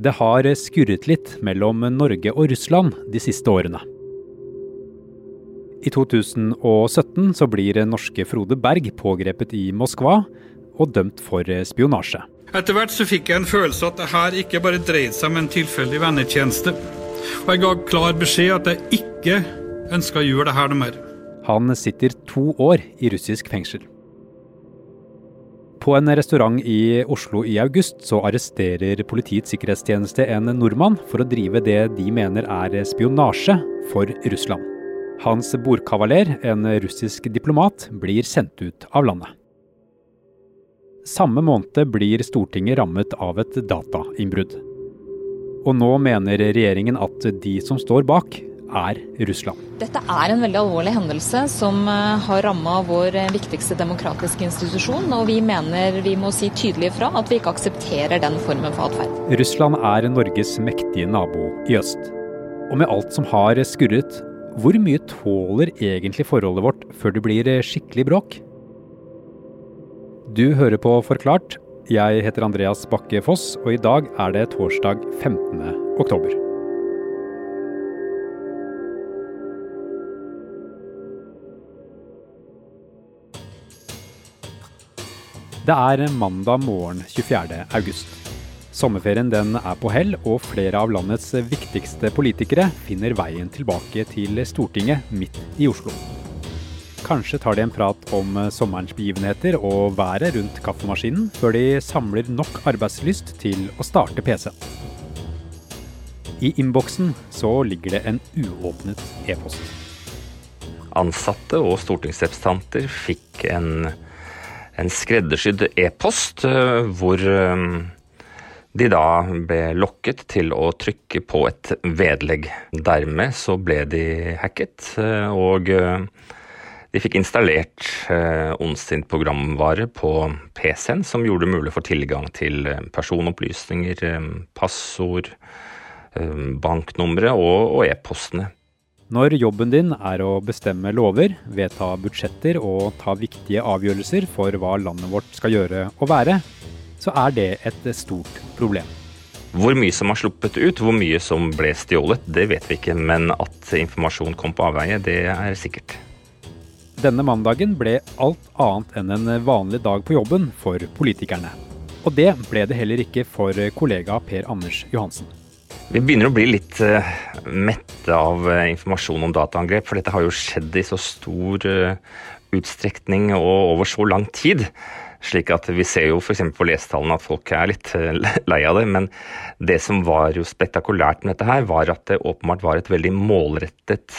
Det har skurret litt mellom Norge og Russland de siste årene. I 2017 så blir norske Frode Berg pågrepet i Moskva og dømt for spionasje. Etter hvert så fikk jeg en følelse at det her ikke bare dreide seg om en tilfeldig vennetjeneste. Og jeg ga klar beskjed at jeg ikke ønska å gjøre det her noe mer. Han sitter to år i russisk fengsel. På en restaurant i Oslo i august så arresterer Politiets sikkerhetstjeneste en nordmann for å drive det de mener er spionasje for Russland. Hans bordkavaler, en russisk diplomat, blir sendt ut av landet. Samme måned blir Stortinget rammet av et datainnbrudd. Og nå mener regjeringen at de som står bak, er Russland. Dette er en veldig alvorlig hendelse som eh, har ramma vår viktigste demokratiske institusjon, og vi mener vi må si tydelig fra at vi ikke aksepterer den formen for atferd. Russland er Norges mektige nabo i øst. Og med alt som har skurret, hvor mye tåler egentlig forholdet vårt før det blir skikkelig bråk? Du hører på Forklart. Jeg heter Andreas Bakke Foss, og i dag er det torsdag 15. oktober. Det er mandag morgen 24. august. Sommerferien den er på hell, og flere av landets viktigste politikere finner veien tilbake til Stortinget midt i Oslo. Kanskje tar de en prat om sommerens begivenheter og været rundt kaffemaskinen, før de samler nok arbeidslyst til å starte PC-en. I innboksen så ligger det en uåpnet e-post. Ansatte og stortingsrepresentanter fikk en en skreddersydd e-post eh, hvor eh, de da ble lokket til å trykke på et vedlegg. Dermed så ble de hacket, eh, og de fikk installert ondsint programvare på PC-en som gjorde det mulig for tilgang til personopplysninger, passord, banknumre og e-postene. Når jobben din er å bestemme lover, vedta budsjetter og ta viktige avgjørelser for hva landet vårt skal gjøre og være, så er det et stort problem. Hvor mye som har sluppet ut, hvor mye som ble stjålet, det vet vi ikke. Men at informasjon kom på avveie, det er sikkert. Denne mandagen ble alt annet enn en vanlig dag på jobben for politikerne. Og det ble det heller ikke for kollega Per Anders Johansen. Vi begynner å bli litt uh, mette av uh, informasjon om dataangrep, for dette har jo skjedd i så stor uh, utstrekning og over så lang tid. Slik at Vi ser jo f.eks. på lesetallene at folk er litt lei av det. Men det som var jo spektakulært med dette her, var at det åpenbart var et veldig målrettet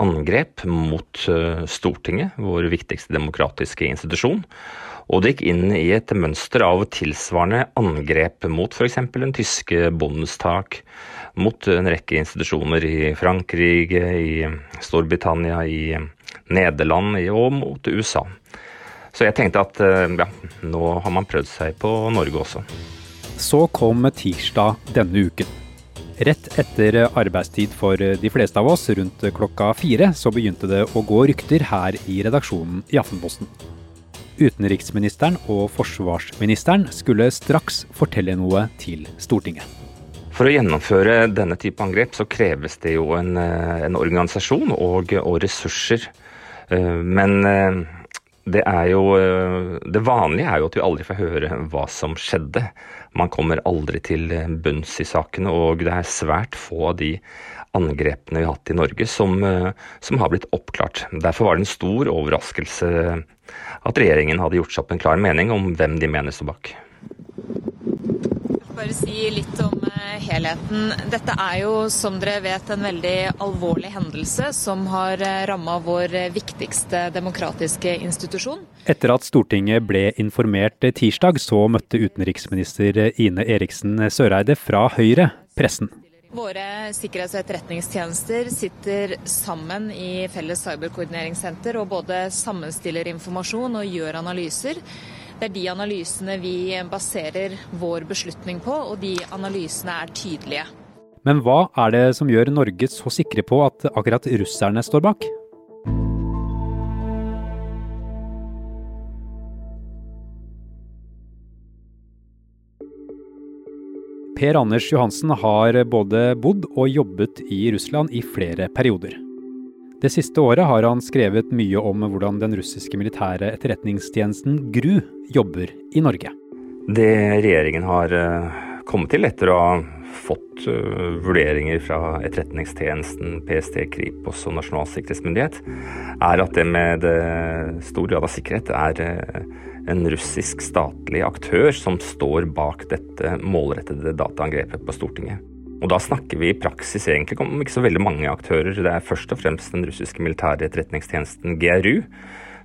angrep mot Stortinget, vår viktigste demokratiske institusjon. Og det gikk inn i et mønster av tilsvarende angrep mot f.eks. den tyske bondestak, mot en rekke institusjoner i Frankrike, i Storbritannia, i Nederland og mot USA. Så jeg tenkte at eh, ja, nå har man prøvd seg på Norge også. Så kom tirsdag denne uken. Rett etter arbeidstid for de fleste av oss, rundt klokka fire, så begynte det å gå rykter her i redaksjonen i Aftenposten. Utenriksministeren og forsvarsministeren skulle straks fortelle noe til Stortinget. For å gjennomføre denne type angrep så kreves det jo en, eh, en organisasjon og, og, ressurser. Eh, men eh, det, jo, det vanlige er jo at vi aldri får høre hva som skjedde. Man kommer aldri til bunns i sakene, og det er svært få av de angrepene vi har hatt i Norge som, som har blitt oppklart. Derfor var det en stor overraskelse at regjeringen hadde gjort seg opp en klar mening om hvem de mener står bak. Bare si litt om eh, helheten. Dette er jo, som dere vet, en veldig alvorlig hendelse som har eh, ramma vår viktigste demokratiske institusjon. Etter at Stortinget ble informert tirsdag, så møtte utenriksminister Ine Eriksen Søreide fra Høyre pressen. Våre sikkerhets- og etterretningstjenester sitter sammen i Felles cyberkoordineringssenter og både sammenstiller informasjon og gjør analyser. Det er de analysene vi baserer vår beslutning på, og de analysene er tydelige. Men hva er det som gjør Norge så sikre på at akkurat russerne står bak? Per Anders Johansen har både bodd og jobbet i Russland i flere perioder. Det siste året har han skrevet mye om hvordan den russiske militære etterretningstjenesten GRU jobber i Norge. Det regjeringen har eh, kommet til etter å ha fått uh, vurderinger fra Etterretningstjenesten, PST, Kripos og Nasjonal sikkerhetsmyndighet, er at det med det stor grad av sikkerhet er en russisk statlig aktør som står bak dette målrettede dataangrepet på Stortinget. Og da snakker vi i praksis egentlig om ikke så veldig mange aktører. Det er først og fremst den russiske militære etterretningstjenesten GRU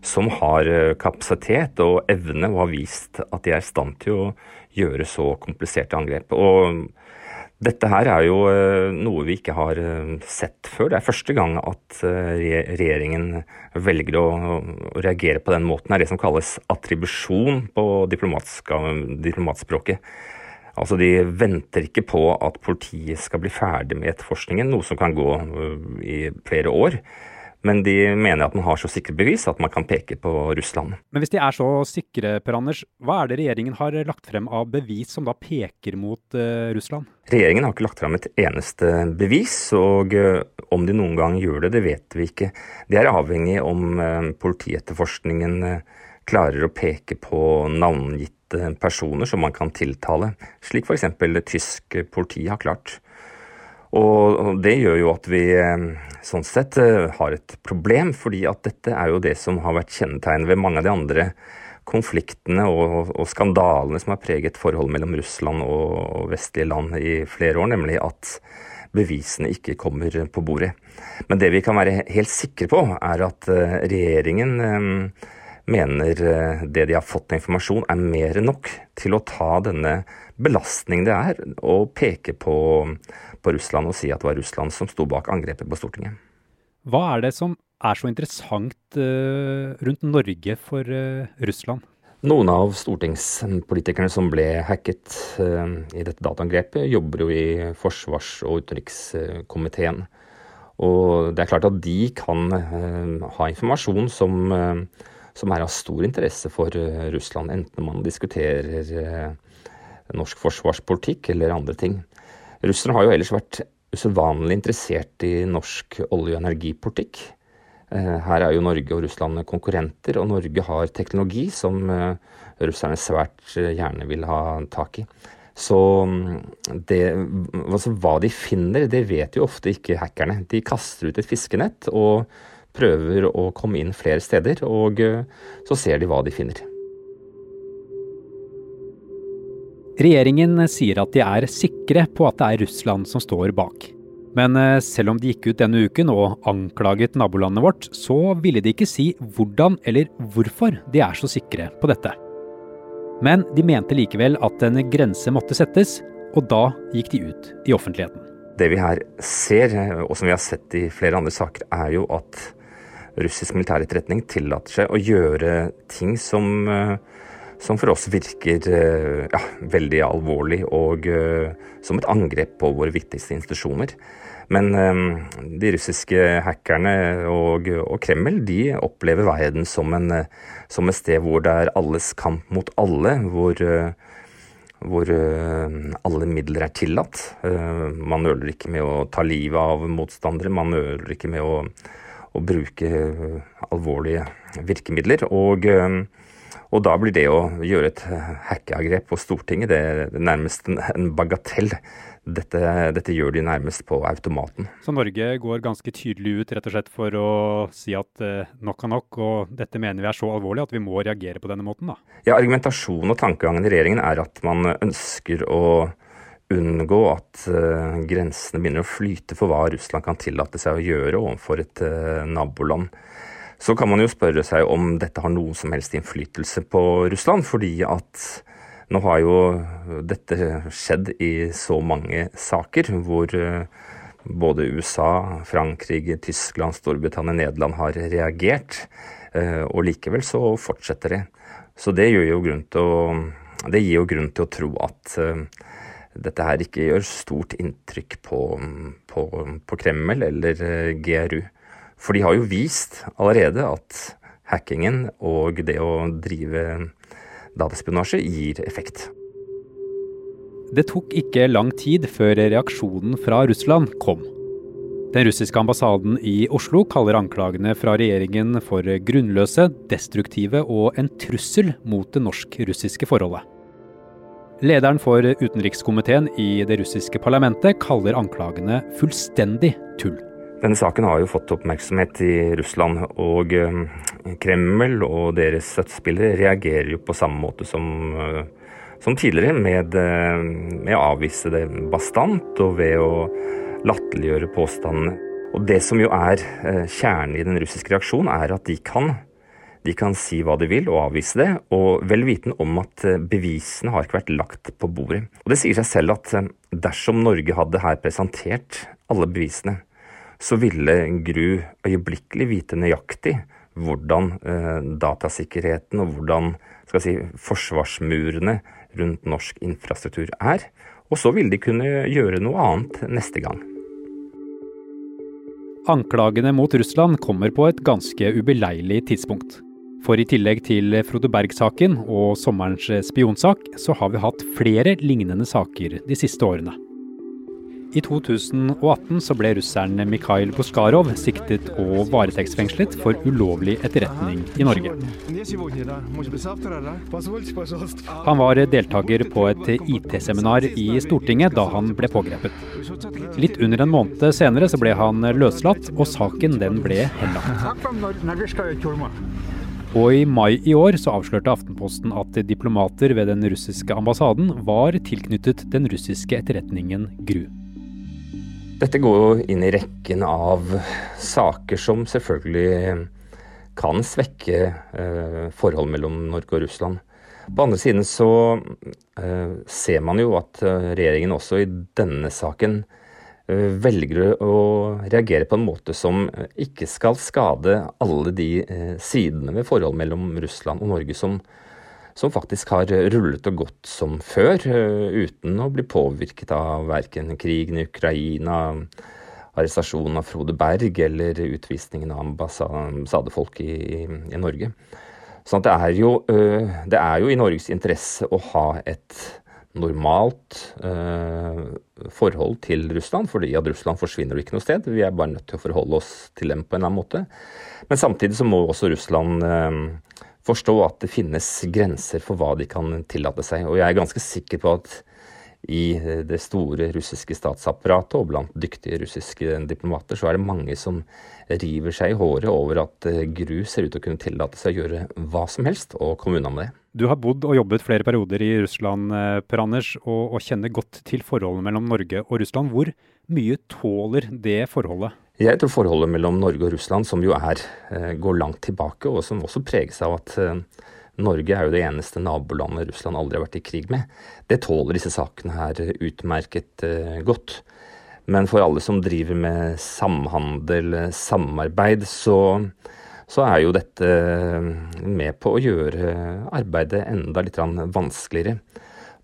som har eh, kapasitet og evne og har vist at de er i stand til å gjøre så kompliserte angrep. Og dette her er jo eh, noe vi ikke har eh, sett før. Det er første gang at regjeringen velger å reagere på den måten. Det er det som kalles attribusjon på diplomatspråket. Altså De venter ikke på at politiet skal bli ferdig med etterforskningen, noe som kan gå i flere år. Men de mener at man har så sikre bevis at man kan peke på Russland. Men hvis de er så sikre, Per Anders, hva er det regjeringen har lagt frem av bevis som da peker mot uh, Russland? Regjeringen har ikke lagt frem et eneste bevis, og uh, om de noen gang gjør det, det vet vi ikke. Det er avhengig om uh, politietterforskningen klarer å peke på navngitte personer som man kan tiltale, slik f.eks. tyske politiet har klart. Og det gjør jo at vi eh, sånn sett eh, har et problem, fordi at dette er jo det som har vært kjennetegnet ved mange av de andre konfliktene og, og, skandalene som har preget forholdet mellom Russland og vestlige land i flere år, nemlig at bevisene ikke kommer på bordet. Men det vi kan være helt sikre på, er at eh, regjeringen mener det de har fått av informasjon er mer enn nok til å ta denne belastningen det er å peke på på Russland og si at det var Russland som sto bak angrepet på Stortinget. Hva er det som er så interessant uh, rundt Norge for uh, Russland? Noen av stortingspolitikerne som ble hacket uh, i dette dataangrepet, jobber jo i forsvars- og utenrikskomiteen. Og det er klart at de kan ha informasjon som, som, er av stor interesse for Russland, enten man diskuterer norsk forsvarspolitikk eller andre ting. Russerne har jo ellers vært usedvanlig interessert i norsk olje- og energipolitikk. Eh, her er jo Norge og Russland konkurrenter, og Norge har teknologi som eh, russerne svært eh, gjerne vil ha tak i. Så mm, det, altså hva de finner, det vet jo ofte ikke hackerne. De kaster ut et fiskenett og prøver å komme inn flere steder, og så ser de hva de finner. Regjeringen sier at de er sikre på at det er Russland som står bak. Men eh, selv om de gikk ut denne uken og anklaget nabolandet vårt, så ville de ikke si hvordan eller hvorfor de er så sikre på dette. Men de mente likevel at en grense måtte settes, og da gikk de ut i offentligheten. Det vi her ser, og som vi har sett i flere andre saker, er jo at russisk militæretterretning tillater seg å gjøre ting som uh, som for oss virker eh, ja, veldig alvorlig og uh, som et angrep på våre viktigste institusjoner. Men de russiske hackerne og, og, Kreml de opplever verden som, en, som, et sted hvor det er alles kamp mot alle. Hvor, hvor alle midler er tillatt. man nøler ikke med å ta livet av motstandere. Man nøler ikke med å, å bruke alvorlige virkemidler. Og og da blir det å gjøre et hackeangrep på Stortinget det er nærmest en bagatell. Dette, dette, gjør de nærmest på automaten. Så Norge går ganske tydelig ut rett og slett for å si at eh, nok er nok, og dette mener vi er så alvorlig at vi må reagere på denne måten? da? Ja, Argumentasjonen og tankegangen i regjeringen er at man ønsker å unngå at uh, grensene begynner å flyte for hva Russland kan tillate seg å gjøre overfor et uh, naboland. Så kan man jo spørre seg om dette har noen som helst innflytelse på Russland, fordi at nå har jo dette skjedd i så mange saker hvor uh, både USA, Frankrike, Tyskland, Storbritannia, Nederland har reagert. Og likevel så fortsetter det. Så det, jo grunn å, det gir jo grunn til å tro at dette her ikke gjør stort inntrykk på, på, på Kreml eller GRU. For de har jo vist allerede at hackingen og det å drive dataspionasje gir effekt. Det tok ikke lang tid før reaksjonen fra Russland kom. Den russiske ambassaden i Oslo kaller anklagene fra regjeringen for grunnløse, destruktive og en trussel mot det norsk-russiske forholdet. Lederen for utenrikskomiteen i det russiske parlamentet kaller anklagene fullstendig tull. Denne saken har jo fått oppmerksomhet i Russland, og eh, Kreml og deres støttespillere reagerer jo på samme måte som, eh, som tidligere, med, eh, med å avvise det bastant og ved å latterliggjøre påstandene. Og Det som jo er kjernen i den russiske reaksjonen, er at de kan, de kan si hva de vil og avvise det, og vel vitende om at eh, bevisene har ikke vært lagt på bordet. Og Det sier seg selv at eh, dersom Norge hadde her presentert alle bevisene, så ville Gru øyeblikkelig vite nøyaktig hvordan datasikkerheten og hvordan si, forsvarsmurene rundt norsk infrastruktur er. Og så ville de kunne gjøre noe annet neste gang. Anklagene mot Russland kommer på et ganske ubeleilig tidspunkt. For i tillegg til Frode Berg-saken og sommerens spionsak, så har vi hatt flere lignende saker de siste årene. I 2018 så ble russeren Mikhail Boskarov siktet og varetektsfengslet for ulovlig etterretning i Norge. Han var deltaker på et IT-seminar i Stortinget da han ble pågrepet. Litt under en måned senere så ble han løslatt, og saken den ble henlagt. Og i mai i år så avslørte Aftenposten at diplomater ved den russiske ambassaden var tilknyttet den russiske etterretningen GRU. Dette går jo inn i rekken av saker som selvfølgelig kan svekke eh, forholdet mellom Norge og Russland. På andre siden så eh, ser man jo at eh, regjeringen også i denne saken velger å reagere på en måte som ikke skal skade alle de eh, sidene ved forholdet mellom Russland og Norge som som faktisk har rullet og gått som før, eh, uten å bli påvirket av verken krigen i Ukraina, arrestasjonen av Frode Berg eller utvisningen av ambassadefolk i, i, Norge. Så det er, jo, eh, det er jo i Norges interesse å ha et normalt eh, forhold til Russland, fordi at Russland forsvinner jo ikke noe sted. Vi er bare nødt til å forholde oss til dem på en eller annen måte. Men samtidig så må også Russland eh, forstå at det finnes grenser for hva de kan tillate seg. Og jeg er ganske sikker på at i det store russiske statsapparatet og blant dyktige russiske diplomater, så er det mange som river seg i håret over at eh, GRU ser ut til å kunne tillate seg å gjøre hva som helst, og komme unna med det. Du har bodd og jobbet flere perioder i Russland, eh, Per Anders, og, og kjenner godt til forholdet mellom Norge og Russland. Hvor mye tåler det forholdet? Jeg tror forholdet mellom Norge og Russland, som jo er, eh, går langt tilbake, og som også preges av at Norge er jo det eneste nabolandet Russland aldri har vært i krig med, det tåler disse sakene her utmerket eh, godt. Men for alle som driver med samhandel, samarbeid, så, så er jo dette med på å gjøre arbeidet enda litt vanskeligere.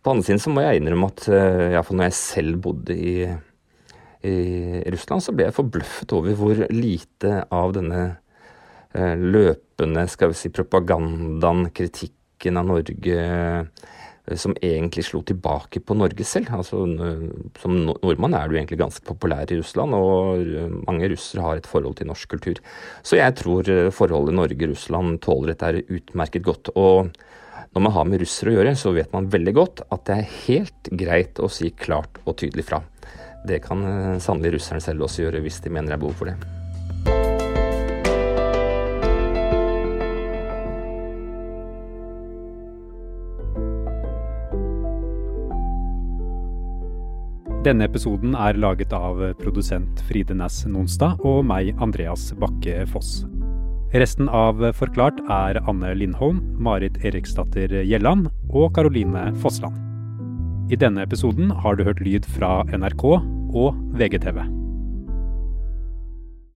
På andre siden så må jeg innrømme at iallfall når jeg selv bodde i i Russland, så ble jeg forbløffet over hvor lite av denne eh, løpende skal vi si, propagandaen, kritikken av Norge, eh, som egentlig slo tilbake på Norge selv. Altså, som nordmann er du egentlig ganske populær i Russland, og mange russere har et forhold til norsk kultur. Så jeg tror eh, forholdet Norge-Russland tåler dette utmerket godt. og når man har med russere å gjøre, så vet man veldig godt at det er helt greit å si klart og tydelig fra. Det kan eh, sannelig russerne selv også gjøre hvis de mener det er behov for det. Denne episoden er laget av produsent Fride Næss Nonstad og meg, Andreas Bakke Foss. Resten av Forklart er Anne Lindholm, Marit Eriksdatter Gjelland og Karoline Fossland. I denne episoden har du hørt lyd fra NRK og VGTV.